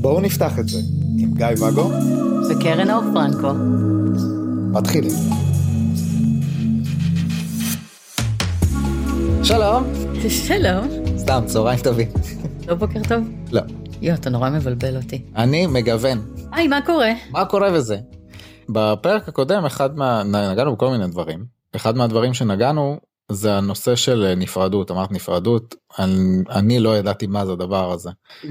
בואו נפתח את זה עם גיא ואגו וקרן אור פרנקו. מתחילים. שלום. שלום. סתם, צהריים טובים. לא בוקר טוב? לא. יואו, אתה נורא מבלבל אותי. אני מגוון. היי, מה קורה? מה קורה בזה? בפרק הקודם אחד מה... נגענו בכל מיני דברים. אחד מהדברים שנגענו זה הנושא של נפרדות. אמרת נפרדות, אני, אני לא ידעתי מה זה הדבר הזה. Mm,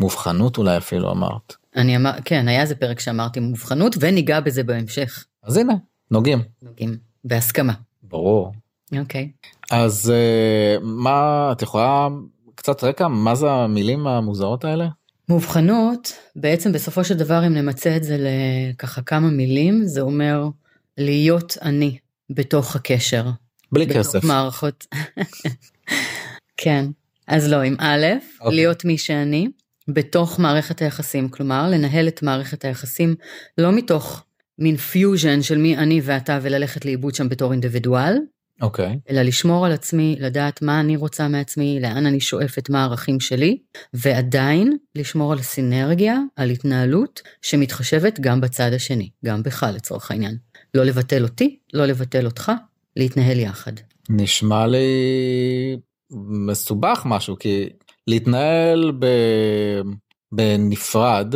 מובחנות אולי אפילו אמרת. אני אמר, כן, היה איזה פרק שאמרתי מובחנות וניגע בזה בהמשך. אז הנה, נוגעים. נוגעים. בהסכמה. ברור. אוקיי. אז אה, מה, את יכולה קצת רקע, מה זה המילים המוזרות האלה? מובחנות, בעצם בסופו של דבר, אם נמצה את זה לככה כמה מילים, זה אומר להיות אני בתוך הקשר. בלי בתוך כסף. מערכות. כן. אז לא, עם א', אוקיי. להיות מי שאני, בתוך מערכת היחסים, כלומר, לנהל את מערכת היחסים לא מתוך מין פיוז'ן של מי אני ואתה וללכת לאיבוד שם בתור אינדיבידואל, אוקיי. אלא לשמור על עצמי, לדעת מה אני רוצה מעצמי, לאן אני שואפת, מה הערכים שלי, ועדיין לשמור על סינרגיה, על התנהלות שמתחשבת גם בצד השני, גם בך לצורך העניין. לא לבטל אותי, לא לבטל אותך, להתנהל יחד. נשמע לי מסובך משהו כי להתנהל ב... בנפרד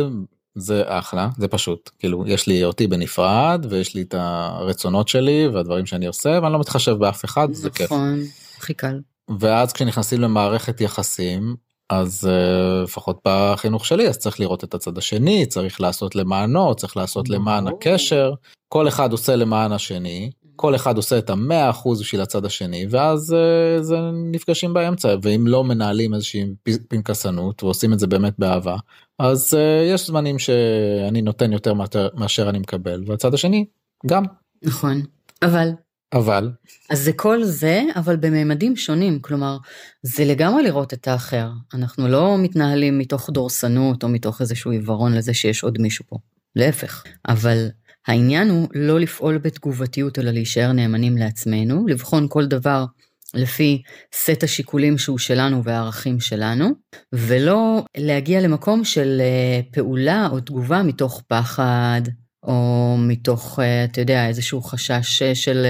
זה אחלה זה פשוט כאילו יש לי אותי בנפרד ויש לי את הרצונות שלי והדברים שאני עושה ואני לא מתחשב באף אחד זה כיף נכון, הכי קל. ואז כשנכנסים למערכת יחסים אז uh, לפחות בחינוך שלי אז צריך לראות את הצד השני צריך לעשות למענו צריך לעשות למען. הקשר כל אחד עושה למען השני כל אחד עושה את המאה אחוז בשביל הצד השני ואז uh, זה נפגשים באמצע ואם לא מנהלים איזושהי פנקסנות ועושים את זה באמת באהבה אז uh, יש זמנים שאני נותן יותר מאשר אני מקבל והצד השני גם נכון. אבל, אבל אז זה כל זה, אבל בממדים שונים, כלומר, זה לגמרי לראות את האחר. אנחנו לא מתנהלים מתוך דורסנות או מתוך איזשהו עיוורון לזה שיש עוד מישהו פה. להפך. אבל העניין הוא לא לפעול בתגובתיות, אלא להישאר נאמנים לעצמנו, לבחון כל דבר לפי סט השיקולים שהוא שלנו והערכים שלנו, ולא להגיע למקום של אה, פעולה או תגובה מתוך פחד, או מתוך, אה, אתה יודע, איזשהו חשש אה, של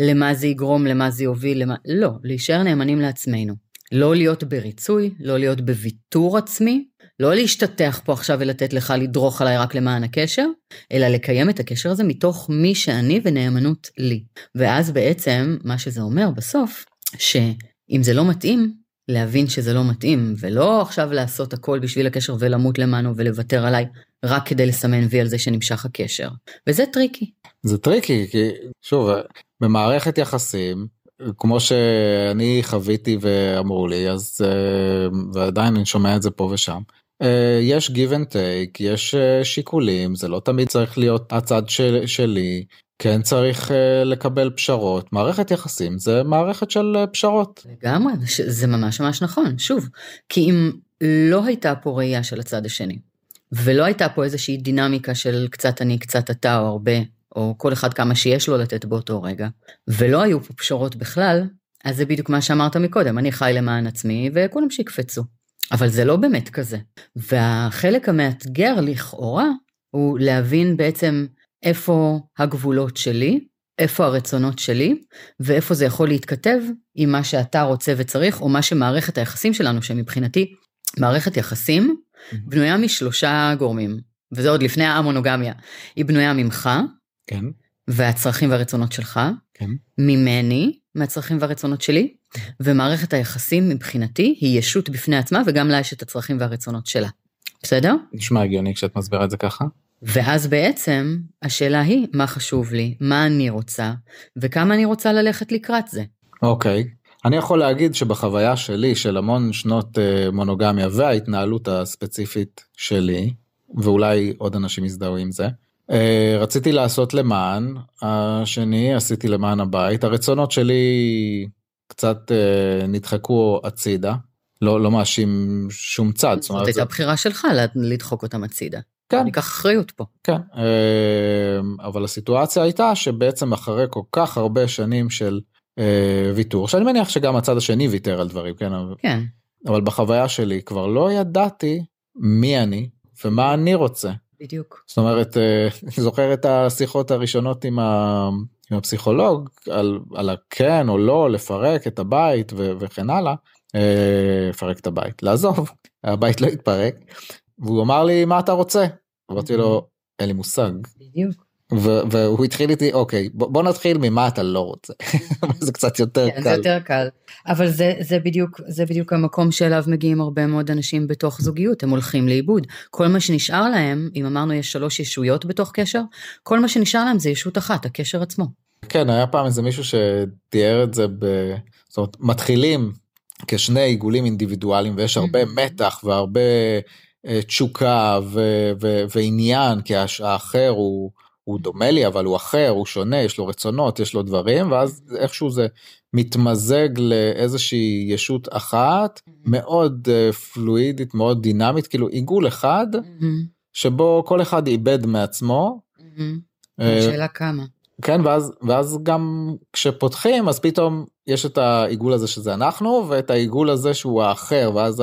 למה זה יגרום, למה זה יוביל, למה... לא, להישאר נאמנים לעצמנו. לא להיות בריצוי, לא להיות בוויתור עצמי, לא להשתטח פה עכשיו ולתת לך לדרוך עליי רק למען הקשר, אלא לקיים את הקשר הזה מתוך מי שאני ונאמנות לי. ואז בעצם, מה שזה אומר בסוף, שאם זה לא מתאים, להבין שזה לא מתאים, ולא עכשיו לעשות הכל בשביל הקשר ולמות למענו ולוותר עליי, רק כדי לסמן וי על זה שנמשך הקשר. וזה טריקי. זה טריקי כי שוב במערכת יחסים כמו שאני חוויתי ואמרו לי אז אה, ועדיין אני שומע את זה פה ושם. אה, יש give and take יש אה, שיקולים זה לא תמיד צריך להיות הצד של, שלי כן צריך לקבל פשרות מערכת יחסים זה מערכת של פשרות לגמרי, זה ממש ממש נכון, שוב, כי אם לא הייתה פה ראייה של הצד השני, ולא הייתה פה איזושהי דינמיקה של קצת אני, קצת אתה, או הרבה, או כל אחד כמה שיש לו לתת באותו רגע, ולא היו פה פשרות בכלל, אז זה בדיוק מה שאמרת מקודם, אני חי למען עצמי, וכולם שיקפצו. אבל זה לא באמת כזה. והחלק המאתגר לכאורה, הוא להבין בעצם איפה הגבולות שלי, איפה הרצונות שלי, ואיפה זה יכול להתכתב עם מה שאתה רוצה וצריך, או מה שמערכת היחסים שלנו, שמבחינתי מערכת יחסים בנויה משלושה גורמים, וזה עוד לפני המונוגמיה. היא בנויה ממך, כן והצרכים והרצונות שלך, כן ממני, מהצרכים והרצונות שלי, ומערכת היחסים מבחינתי היא ישות בפני עצמה, וגם לה יש את הצרכים והרצונות שלה. בסדר? נשמע הגיוני כשאת מסבירה את זה ככה. ואז בעצם השאלה היא מה חשוב לי, מה אני רוצה, וכמה אני רוצה ללכת לקראת זה. אוקיי. אני יכול להגיד שבחוויה שלי של המון שנות אה, מונוגמיה וההתנהלות הספציפית שלי, ואולי עוד אנשים יזדהו עם זה, רציתי לעשות למען השני, עשיתי למען הבית, הרצונות שלי קצת אה, נדחקו הצידה, לא, לא מאשים שום צד. זאת זאת אומרת, הייתה בחירה שלך לדחוק אותם הצידה. כן. אני אקח אחריות פה. כן, אה, אבל הסיטואציה הייתה שבעצם אחרי כל כך הרבה שנים של אה, ויתור שאני מניח שגם הצד השני ויתר על דברים כן כן אבל בחוויה שלי כבר לא ידעתי מי אני ומה אני רוצה. בדיוק. זאת אומרת אה, אני זוכר את השיחות הראשונות עם, ה, עם הפסיכולוג על, על הכן או לא לפרק את הבית ו, וכן הלאה. אה, לפרק את הבית לעזוב הבית לא התפרק והוא אמר לי מה אתה רוצה אמרתי לו אין לי מושג בדיוק. והוא התחיל איתי אוקיי בוא, בוא נתחיל ממה אתה לא רוצה זה קצת יותר כן, קל. זה יותר קל. אבל זה, זה, בדיוק, זה בדיוק המקום שאליו מגיעים הרבה מאוד אנשים בתוך זוגיות, הם הולכים לאיבוד. כל מה שנשאר להם, אם אמרנו יש שלוש ישויות בתוך קשר, כל מה שנשאר להם זה ישות אחת, הקשר עצמו. כן היה פעם איזה מישהו שתיאר את זה ב... זאת אומרת מתחילים כשני עיגולים אינדיבידואליים ויש הרבה מתח והרבה אה, תשוקה ו- ו- ועניין כי האחר הוא, הוא דומה לי אבל הוא אחר הוא שונה יש לו רצונות יש לו דברים ואז איכשהו זה מתמזג לאיזושהי ישות אחת מאוד אה, פלואידית מאוד דינמית כאילו עיגול אחד שבו כל אחד איבד מעצמו. אה, השאלה כמה. כן ואז ואז גם כשפותחים אז פתאום יש את העיגול הזה שזה אנחנו ואת העיגול הזה שהוא האחר ואז.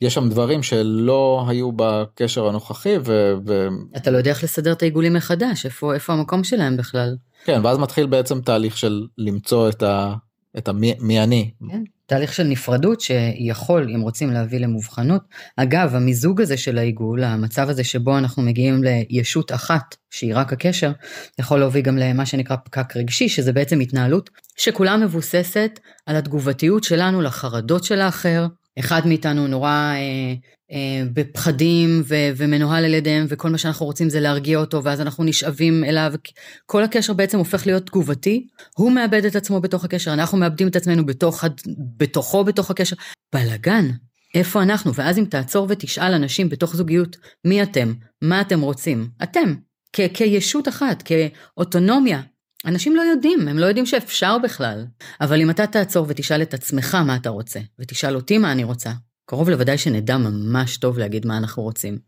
יש שם דברים שלא היו בקשר הנוכחי ו... ו... אתה לא יודע איך לסדר את העיגולים מחדש, איפה, איפה המקום שלהם בכלל. כן ואז מתחיל בעצם תהליך של למצוא את ה... את המי מי אני. כן. תהליך של נפרדות שיכול, אם רוצים להביא למובחנות. אגב, המיזוג הזה של העיגול, המצב הזה שבו אנחנו מגיעים לישות אחת, שהיא רק הקשר, יכול להוביל גם למה שנקרא פקק רגשי, שזה בעצם התנהלות שכולה מבוססת על התגובתיות שלנו לחרדות של האחר. אחד מאיתנו נורא אה, אה, בפחדים ו- ומנוהל על ידיהם, וכל מה שאנחנו רוצים זה להרגיע אותו, ואז אנחנו נשאבים אליו. כל הקשר בעצם הופך להיות תגובתי, הוא מאבד את עצמו בתוך הקשר, אנחנו מאבדים את עצמנו בתוך, בתוכו בתוך הקשר. בלאגן, איפה אנחנו? ואז אם תעצור ותשאל אנשים בתוך זוגיות, מי אתם? מה אתם רוצים? אתם, כישות אחת, כאוטונומיה. אנשים לא יודעים, הם לא יודעים שאפשר בכלל. אבל אם אתה תעצור ותשאל את עצמך מה אתה רוצה, ותשאל אותי מה אני רוצה, קרוב לוודאי שנדע ממש טוב להגיד מה אנחנו רוצים.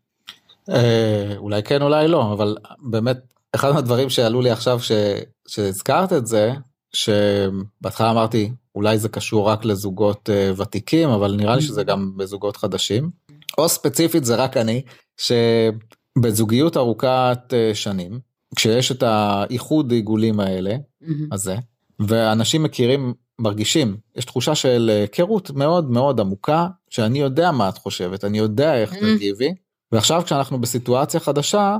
אה, אולי כן אולי לא אבל באמת אחד מהדברים שעלו לי עכשיו. שהזכרת את זה שבהתחלה אמרתי אולי זה קשור רק לזוגות uh, ותיקים אבל נראה לי שזה גם בזוגות חדשים או ספציפית זה רק אני שבזוגיות ארוכת uh, שנים כשיש את האיחוד עיגולים האלה הזה ואנשים מכירים מרגישים יש תחושה של היכרות מאוד מאוד עמוקה שאני יודע מה את חושבת אני יודע איך תגיבי ועכשיו כשאנחנו בסיטואציה חדשה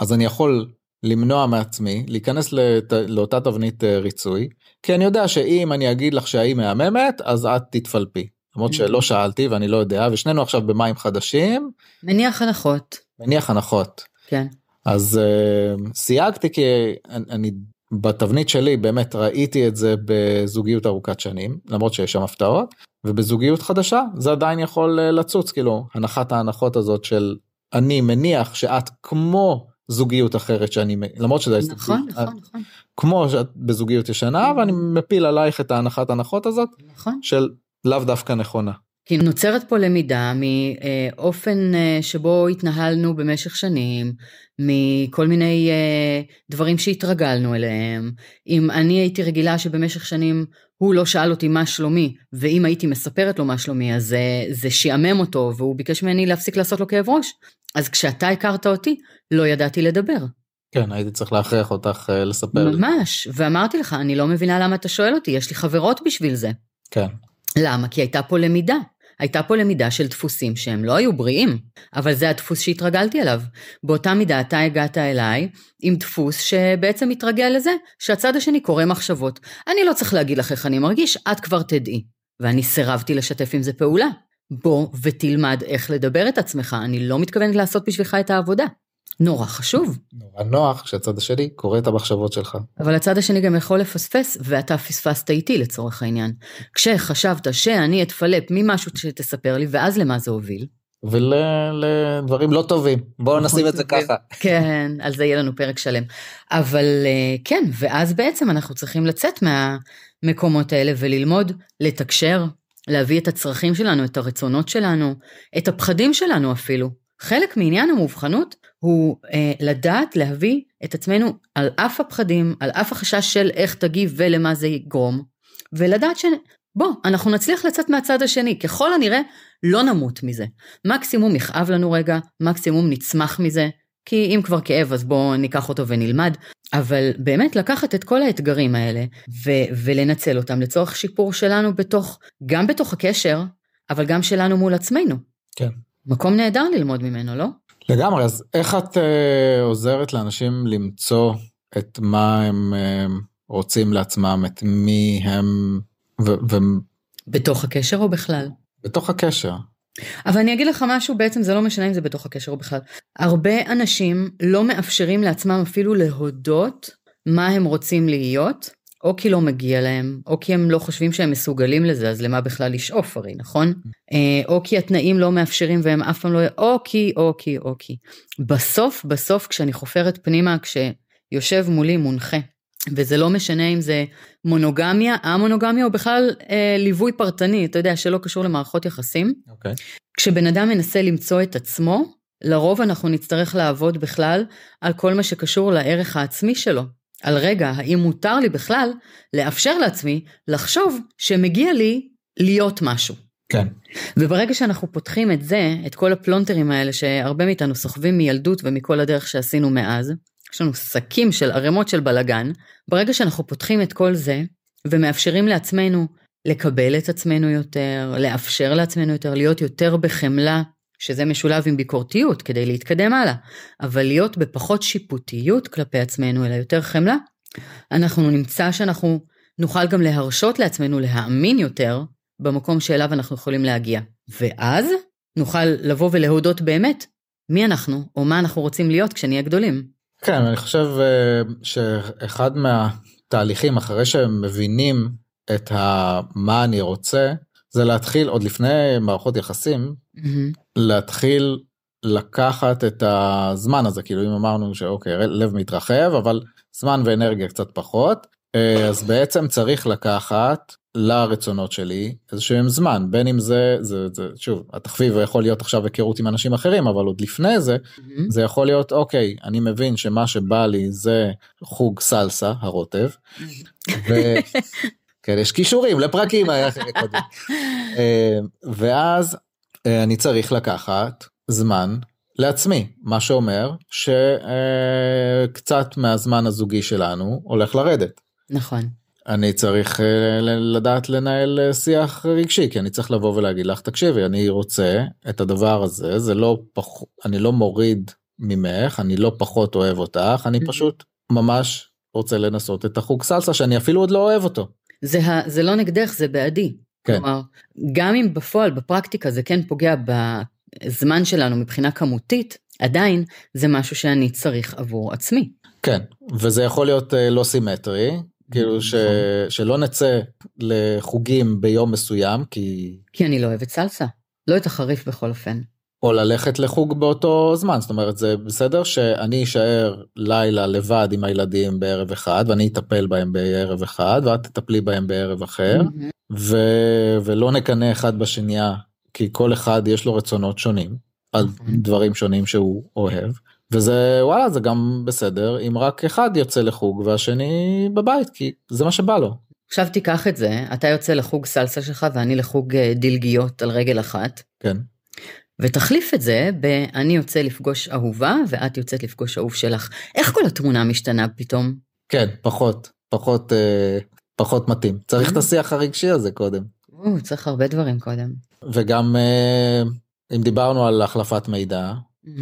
אז אני יכול למנוע מעצמי להיכנס לת... לאותה תבנית ריצוי כי אני יודע שאם אני אגיד לך שהיא מהממת אז את תתפלפי למרות שלא שאלתי ואני לא יודע ושנינו עכשיו במים חדשים. מניח הנחות. מניח הנחות. כן. אז uh, סייגתי כי אני, אני בתבנית שלי באמת ראיתי את זה בזוגיות ארוכת שנים למרות שיש שם הפתעות ובזוגיות חדשה זה עדיין יכול לצוץ כאילו הנחת ההנחות הזאת של אני מניח שאת כמו זוגיות אחרת שאני למרות שזה נכון, נכון, נכון. כמו שאת בזוגיות ישנה ואני מפיל עלייך את ההנחת הנחות הזאת נכון. של לאו דווקא נכונה. כי נוצרת פה למידה מאופן שבו התנהלנו במשך שנים, מכל מיני דברים שהתרגלנו אליהם. אם אני הייתי רגילה שבמשך שנים הוא לא שאל אותי מה שלומי, ואם הייתי מספרת לו מה שלומי, אז זה, זה שיעמם אותו, והוא ביקש ממני להפסיק לעשות לו כאב ראש. אז כשאתה הכרת אותי, לא ידעתי לדבר. כן, הייתי צריך להכריח אותך לספר. ממש, ואמרתי לך, אני לא מבינה למה אתה שואל אותי, יש לי חברות בשביל זה. כן. למה? כי הייתה פה למידה. הייתה פה למידה של דפוסים שהם לא היו בריאים, אבל זה הדפוס שהתרגלתי אליו. באותה מידה אתה הגעת אליי עם דפוס שבעצם מתרגל לזה שהצד השני קורא מחשבות. אני לא צריך להגיד לך איך אני מרגיש, את כבר תדעי. ואני סירבתי לשתף עם זה פעולה. בוא ותלמד איך לדבר את עצמך, אני לא מתכוונת לעשות בשבילך את העבודה. נורא חשוב. נורא נוח כשהצד השני קורא את המחשבות שלך. אבל הצד השני גם יכול לפספס, ואתה פספסת איתי לצורך העניין. כשחשבת שאני אתפלפ ממשהו שתספר לי, ואז למה זה הוביל? ולדברים לא טובים בואו נשים את זה ככה. כן על זה יהיה לנו פרק שלם אבל כן ואז בעצם אנחנו צריכים לצאת מהמקומות האלה וללמוד לתקשר להביא את הצרכים שלנו את הרצונות שלנו את הפחדים שלנו אפילו חלק מעניין המובחנות הוא אה, לדעת להביא את עצמנו על אף הפחדים, על אף החשש של איך תגיב ולמה זה יגרום, ולדעת ש... בוא, אנחנו נצליח לצאת מהצד השני, ככל הנראה לא נמות מזה. מקסימום יכאב לנו רגע, מקסימום נצמח מזה, כי אם כבר כאב אז בואו ניקח אותו ונלמד, אבל באמת לקחת את כל האתגרים האלה ו- ולנצל אותם לצורך שיפור שלנו בתוך, גם בתוך הקשר, אבל גם שלנו מול עצמנו. כן. מקום נהדר ללמוד ממנו, לא? לגמרי, אז איך את uh, עוזרת לאנשים למצוא את מה הם uh, רוצים לעצמם, את מי הם... ו- ו- בתוך הקשר או בכלל? בתוך הקשר. אבל אני אגיד לך משהו, בעצם זה לא משנה אם זה בתוך הקשר או בכלל. הרבה אנשים לא מאפשרים לעצמם אפילו להודות מה הם רוצים להיות, או כי לא מגיע להם, או כי הם לא חושבים שהם מסוגלים לזה, אז למה בכלל לשאוף הרי, נכון? אה, או כי התנאים לא מאפשרים והם אף פעם לא... או כי, או כי, או כי. בסוף, בסוף, כשאני חופרת פנימה, כשיושב מולי מונחה, וזה לא משנה אם זה מונוגמיה, א-מונוגמיה, או בכלל אה, ליווי פרטני, אתה יודע, שלא קשור למערכות יחסים. אוקיי. Okay. כשבן אדם מנסה למצוא את עצמו, לרוב אנחנו נצטרך לעבוד בכלל על כל מה שקשור לערך העצמי שלו. על רגע, האם מותר לי בכלל לאפשר לעצמי לחשוב שמגיע לי להיות משהו. כן. וברגע שאנחנו פותחים את זה, את כל הפלונטרים האלה שהרבה מאיתנו סוחבים מילדות ומכל הדרך שעשינו מאז, יש לנו שקים של ערימות של בלגן, ברגע שאנחנו פותחים את כל זה ומאפשרים לעצמנו לקבל את עצמנו יותר, לאפשר לעצמנו יותר, להיות יותר בחמלה, שזה משולב עם ביקורתיות כדי להתקדם הלאה, אבל להיות בפחות שיפוטיות כלפי עצמנו, אלא יותר חמלה, אנחנו נמצא שאנחנו נוכל גם להרשות לעצמנו להאמין יותר במקום שאליו אנחנו יכולים להגיע. ואז נוכל לבוא ולהודות באמת מי אנחנו, או מה אנחנו רוצים להיות כשנהיה גדולים. כן, אני חושב אה, שאחד מהתהליכים אחרי שהם מבינים את. מה אני רוצה, זה להתחיל עוד לפני מערכות יחסים, mm-hmm. להתחיל לקחת את הזמן הזה, כאילו אם אמרנו שאוקיי, לב מתרחב, אבל זמן ואנרגיה קצת פחות, אה, אז בעצם צריך לקחת לרצונות שלי איזשהם זמן בין אם זה זה, זה שוב התחביב יכול להיות עכשיו היכרות עם אנשים אחרים אבל עוד לפני זה mm-hmm. זה יכול להיות אוקיי אני מבין שמה שבא לי זה חוג סלסה הרוטב. Mm-hmm. ו... כן, יש כישורים לפרקים אה, ואז אה, אני צריך לקחת זמן לעצמי מה שאומר שקצת מהזמן הזוגי שלנו הולך לרדת. נכון. אני צריך אה, לדעת לנהל אה, שיח רגשי כי אני צריך לבוא ולהגיד לך תקשיבי אני רוצה את הדבר הזה זה לא פח... אני לא מוריד ממך אני לא פחות אוהב אותך אני mm-hmm. פשוט ממש רוצה לנסות את החוג סלסה שאני אפילו עוד לא אוהב אותו. זה, זה לא נגדך זה בעדי. כן. כלומר, גם אם בפועל בפרקטיקה זה כן פוגע בזמן שלנו מבחינה כמותית עדיין זה משהו שאני צריך עבור עצמי. כן וזה יכול להיות אה, לא סימטרי כאילו ש... נכון. שלא נצא לחוגים ביום מסוים כי כי אני לא אוהבת סלסה לא את החריף בכל אופן. או ללכת לחוג באותו זמן זאת אומרת זה בסדר שאני אשאר לילה לבד עם הילדים בערב אחד ואני אטפל בהם בערב אחד ואת תטפלי בהם בערב אחר ו... ולא נקנא אחד בשנייה כי כל אחד יש לו רצונות שונים על נכון. דברים שונים שהוא אוהב וזה וואלה זה גם בסדר אם רק אחד יוצא לחוג והשני בבית כי זה מה שבא לו. עכשיו תיקח את זה אתה יוצא לחוג סלסה שלך ואני לחוג אה, דילגיות על רגל אחת. כן. ותחליף את זה ב"אני יוצא לפגוש אהובה ואת יוצאת לפגוש אהוב שלך". איך כל התמונה משתנה פתאום? כן, פחות, פחות, אה, פחות מתאים. צריך את אה. השיח הרגשי הזה קודם. או, צריך הרבה דברים קודם. וגם אה, אם דיברנו על החלפת מידע,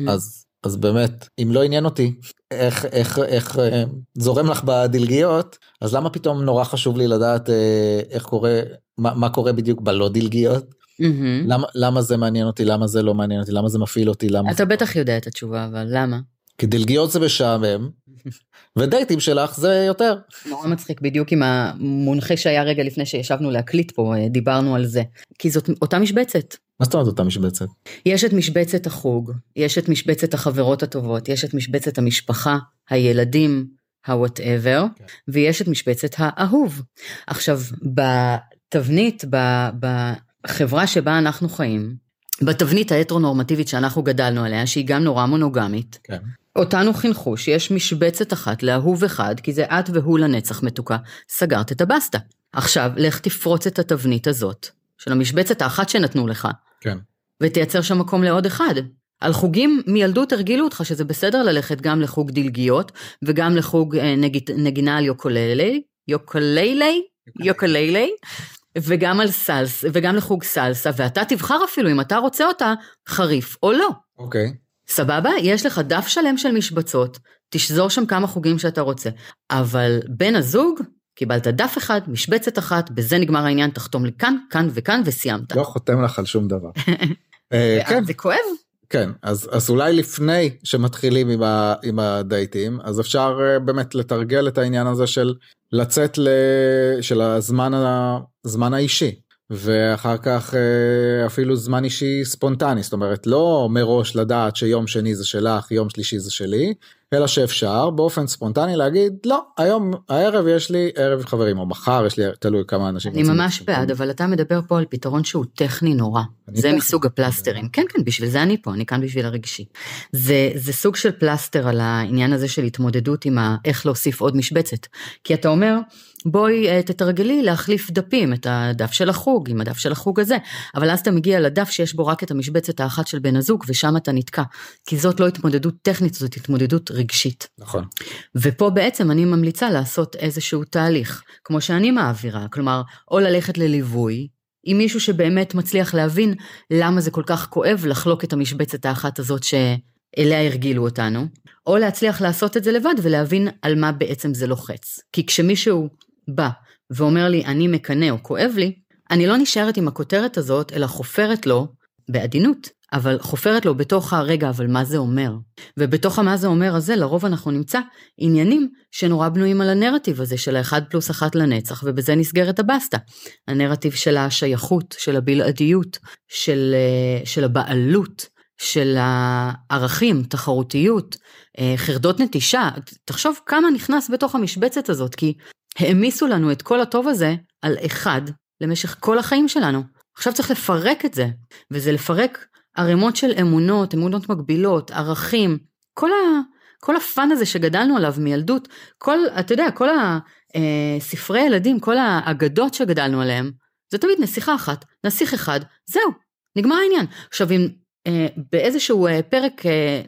אז אז באמת אם לא עניין אותי איך איך איך אה, זורם לך בדלגיות אז למה פתאום נורא חשוב לי לדעת אה, איך קורה מה, מה קורה בדיוק בלא דלגיות. Mm-hmm. למה למה זה מעניין אותי למה זה לא מעניין אותי למה זה מפעיל אותי למה אתה בטח יודע את התשובה אבל למה. כי דלגיות זה משעמם ודייטים שלך זה יותר. נורא מצחיק בדיוק עם המונחה שהיה רגע לפני שישבנו להקליט פה אה, דיברנו על זה כי זאת אותה משבצת מה זאת אומרת אותה משבצת? יש את משבצת החוג, יש את משבצת החברות הטובות, יש את משבצת המשפחה, הילדים, ה-whatever, כן. ויש את משבצת האהוב. עכשיו, בתבנית, בחברה שבה אנחנו חיים, בתבנית ההטרונורמטיבית שאנחנו גדלנו עליה, שהיא גם נורא מונוגמית, כן. אותנו חינכו שיש משבצת אחת לאהוב אחד, כי זה את והוא לנצח מתוקה, סגרת את הבסטה. עכשיו, לך תפרוץ את התבנית הזאת, של המשבצת האחת שנתנו לך, כן. ותייצר שם מקום לעוד אחד. על חוגים מילדות הרגילו אותך שזה בסדר ללכת גם לחוג דלגיות, וגם לחוג אה, נגינה על יוקוללי, יוקוללי, יוקוללי, וגם על סלס, וגם לחוג סלסה, ואתה תבחר אפילו אם אתה רוצה אותה חריף או לא. אוקיי. סבבה? יש לך דף שלם של משבצות, תשזור שם כמה חוגים שאתה רוצה. אבל בן הזוג, קיבלת דף אחד, משבצת אחת, בזה נגמר העניין, תחתום לי כאן, כאן וכאן וסיימת. לא חותם לך על שום דבר. אה, כן, זה כואב. כן, אז, אז אולי לפני שמתחילים עם, ה, עם הדייטים, אז אפשר אה, באמת לתרגל את העניין הזה של לצאת ל, של הזמן, הזמן האישי. ואחר כך אה, אפילו זמן אישי ספונטני, זאת אומרת לא מראש לדעת שיום שני זה שלך, יום שלישי זה שלי, אלא שאפשר באופן ספונטני להגיד לא, היום הערב יש לי ערב חברים, או מחר יש לי, תלוי כמה אנשים. אני ממש בעד, אבל אתה מדבר פה על פתרון שהוא טכני נורא. זה טכני. מסוג הפלסטרים. כן, כן, בשביל זה אני פה, אני כאן בשביל הרגשי. זה, זה סוג של פלסטר על העניין הזה של התמודדות עם ה, איך להוסיף עוד משבצת. כי אתה אומר, בואי אה, תתרגלי להחליף דפים, את הדף של החוג עם הדף של החוג הזה, אבל אז אתה מגיע לדף שיש בו רק את המשבצת האחת של בן הזוג ושם אתה נתקע, כי זאת לא התמודדות טכנית, זאת התמודדות רגשית. נכון. ופה בעצם אני ממליצה לעשות איזשהו תהליך, כמו שאני מעבירה, כלומר, או ללכת לליווי, עם מישהו שבאמת מצליח להבין למה זה כל כך כואב לחלוק את המשבצת האחת הזאת שאליה הרגילו אותנו, או להצליח לעשות את זה לבד ולהבין על מה בעצם זה לוחץ. כי כשמישהו בא ואומר לי אני מקנא או כואב לי, אני לא נשארת עם הכותרת הזאת, אלא חופרת לו, בעדינות, אבל חופרת לו בתוך הרגע, אבל מה זה אומר? ובתוך המה זה אומר הזה, לרוב אנחנו נמצא עניינים שנורא בנויים על הנרטיב הזה של האחד פלוס אחת לנצח, ובזה נסגרת הבסטה. הנרטיב של השייכות, של הבלעדיות, של, אה, של הבעלות, של הערכים, תחרותיות, אה, חרדות נטישה. תחשוב כמה נכנס בתוך המשבצת הזאת, כי העמיסו לנו את כל הטוב הזה על אחד למשך כל החיים שלנו. עכשיו צריך לפרק את זה, וזה לפרק ערימות של אמונות, אמונות מגבילות, ערכים, כל, ה, כל הפאן הזה שגדלנו עליו מילדות, כל, אתה יודע, כל הספרי אה, ילדים, כל האגדות שגדלנו עליהם, זה תמיד נסיכה אחת, נסיך אחד, זהו, נגמר העניין. עכשיו אם אה, באיזשהו אה, פרק אה,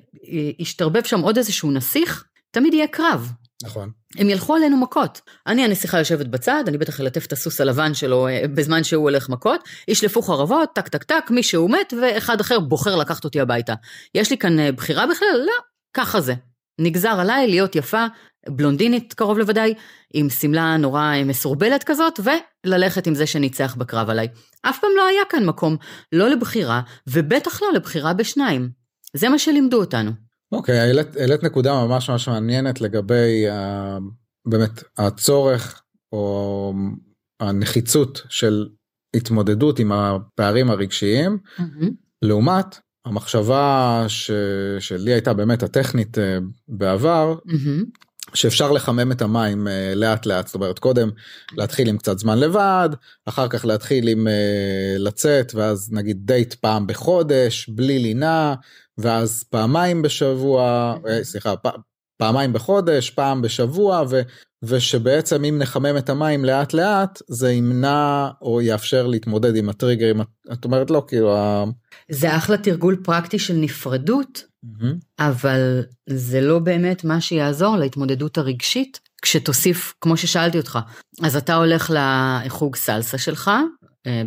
ישתרבב שם עוד איזשהו נסיך, תמיד יהיה קרב, נכון. הם ילכו עלינו מכות. אני הנסיכה יושבת בצד, אני בטח אלטף את הסוס הלבן שלו אה, בזמן שהוא הולך מכות, ישלפו חרבות, טק טק טק, מי שהוא מת, ואחד אחר בוחר לקחת אותי הביתה. יש לי כאן אה, בחירה בכלל? לא, ככה זה. נגזר עליי להיות יפה, בלונדינית קרוב לוודאי, עם שמלה נורא אה, מסורבלת כזאת, וללכת עם זה שניצח בקרב עליי. אף פעם לא היה כאן מקום, לא לבחירה, ובטח לא לבחירה בשניים. זה מה שלימדו אותנו. אוקיי, העלית, העלית נקודה ממש ממש מעניינת לגבי uh, באמת הצורך או הנחיצות של התמודדות עם הפערים הרגשיים, mm-hmm. לעומת המחשבה ש... שלי הייתה באמת הטכנית uh, בעבר, mm-hmm. שאפשר לחמם את המים uh, לאט לאט, זאת אומרת קודם להתחיל עם קצת זמן לבד, אחר כך להתחיל עם uh, לצאת ואז נגיד דייט פעם בחודש, בלי לינה, ואז פעמיים בשבוע, אה, סליחה, פעמיים בחודש, פעם בשבוע, ו, ושבעצם אם נחמם את המים לאט לאט, זה ימנע או יאפשר להתמודד עם הטריגרים, את אומרת לא, כאילו... זה אחלה תרגול פרקטי של נפרדות, mm-hmm. אבל זה לא באמת מה שיעזור להתמודדות הרגשית, כשתוסיף, כמו ששאלתי אותך, אז אתה הולך לחוג סלסה שלך,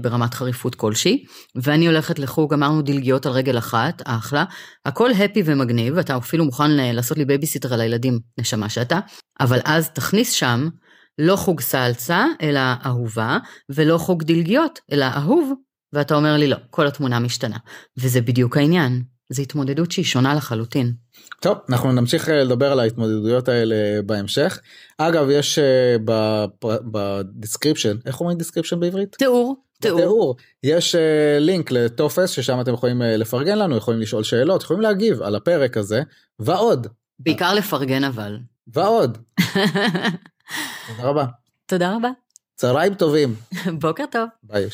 ברמת חריפות כלשהי, ואני הולכת לחוג, אמרנו דלגיות על רגל אחת, אחלה, הכל happy ומגניב, אתה אפילו מוכן לעשות לי בייביסיטר על הילדים, נשמה שאתה, אבל אז תכניס שם לא חוג סלסה, אלא אהובה, ולא חוג דלגיות, אלא אהוב, ואתה אומר לי לא, כל התמונה משתנה. וזה בדיוק העניין, זו התמודדות שהיא שונה לחלוטין. טוב, אנחנו נמשיך אה, לדבר על ההתמודדויות האלה בהמשך. אגב, יש אה, ב description, איך אומרים description בעברית? תיאור. תיאור. יש לינק לטופס ששם אתם יכולים לפרגן לנו, יכולים לשאול שאלות, יכולים להגיב על הפרק הזה, ועוד. בעיקר לפרגן אבל. ועוד. תודה רבה. תודה רבה. צהריים טובים. בוקר טוב. ביי.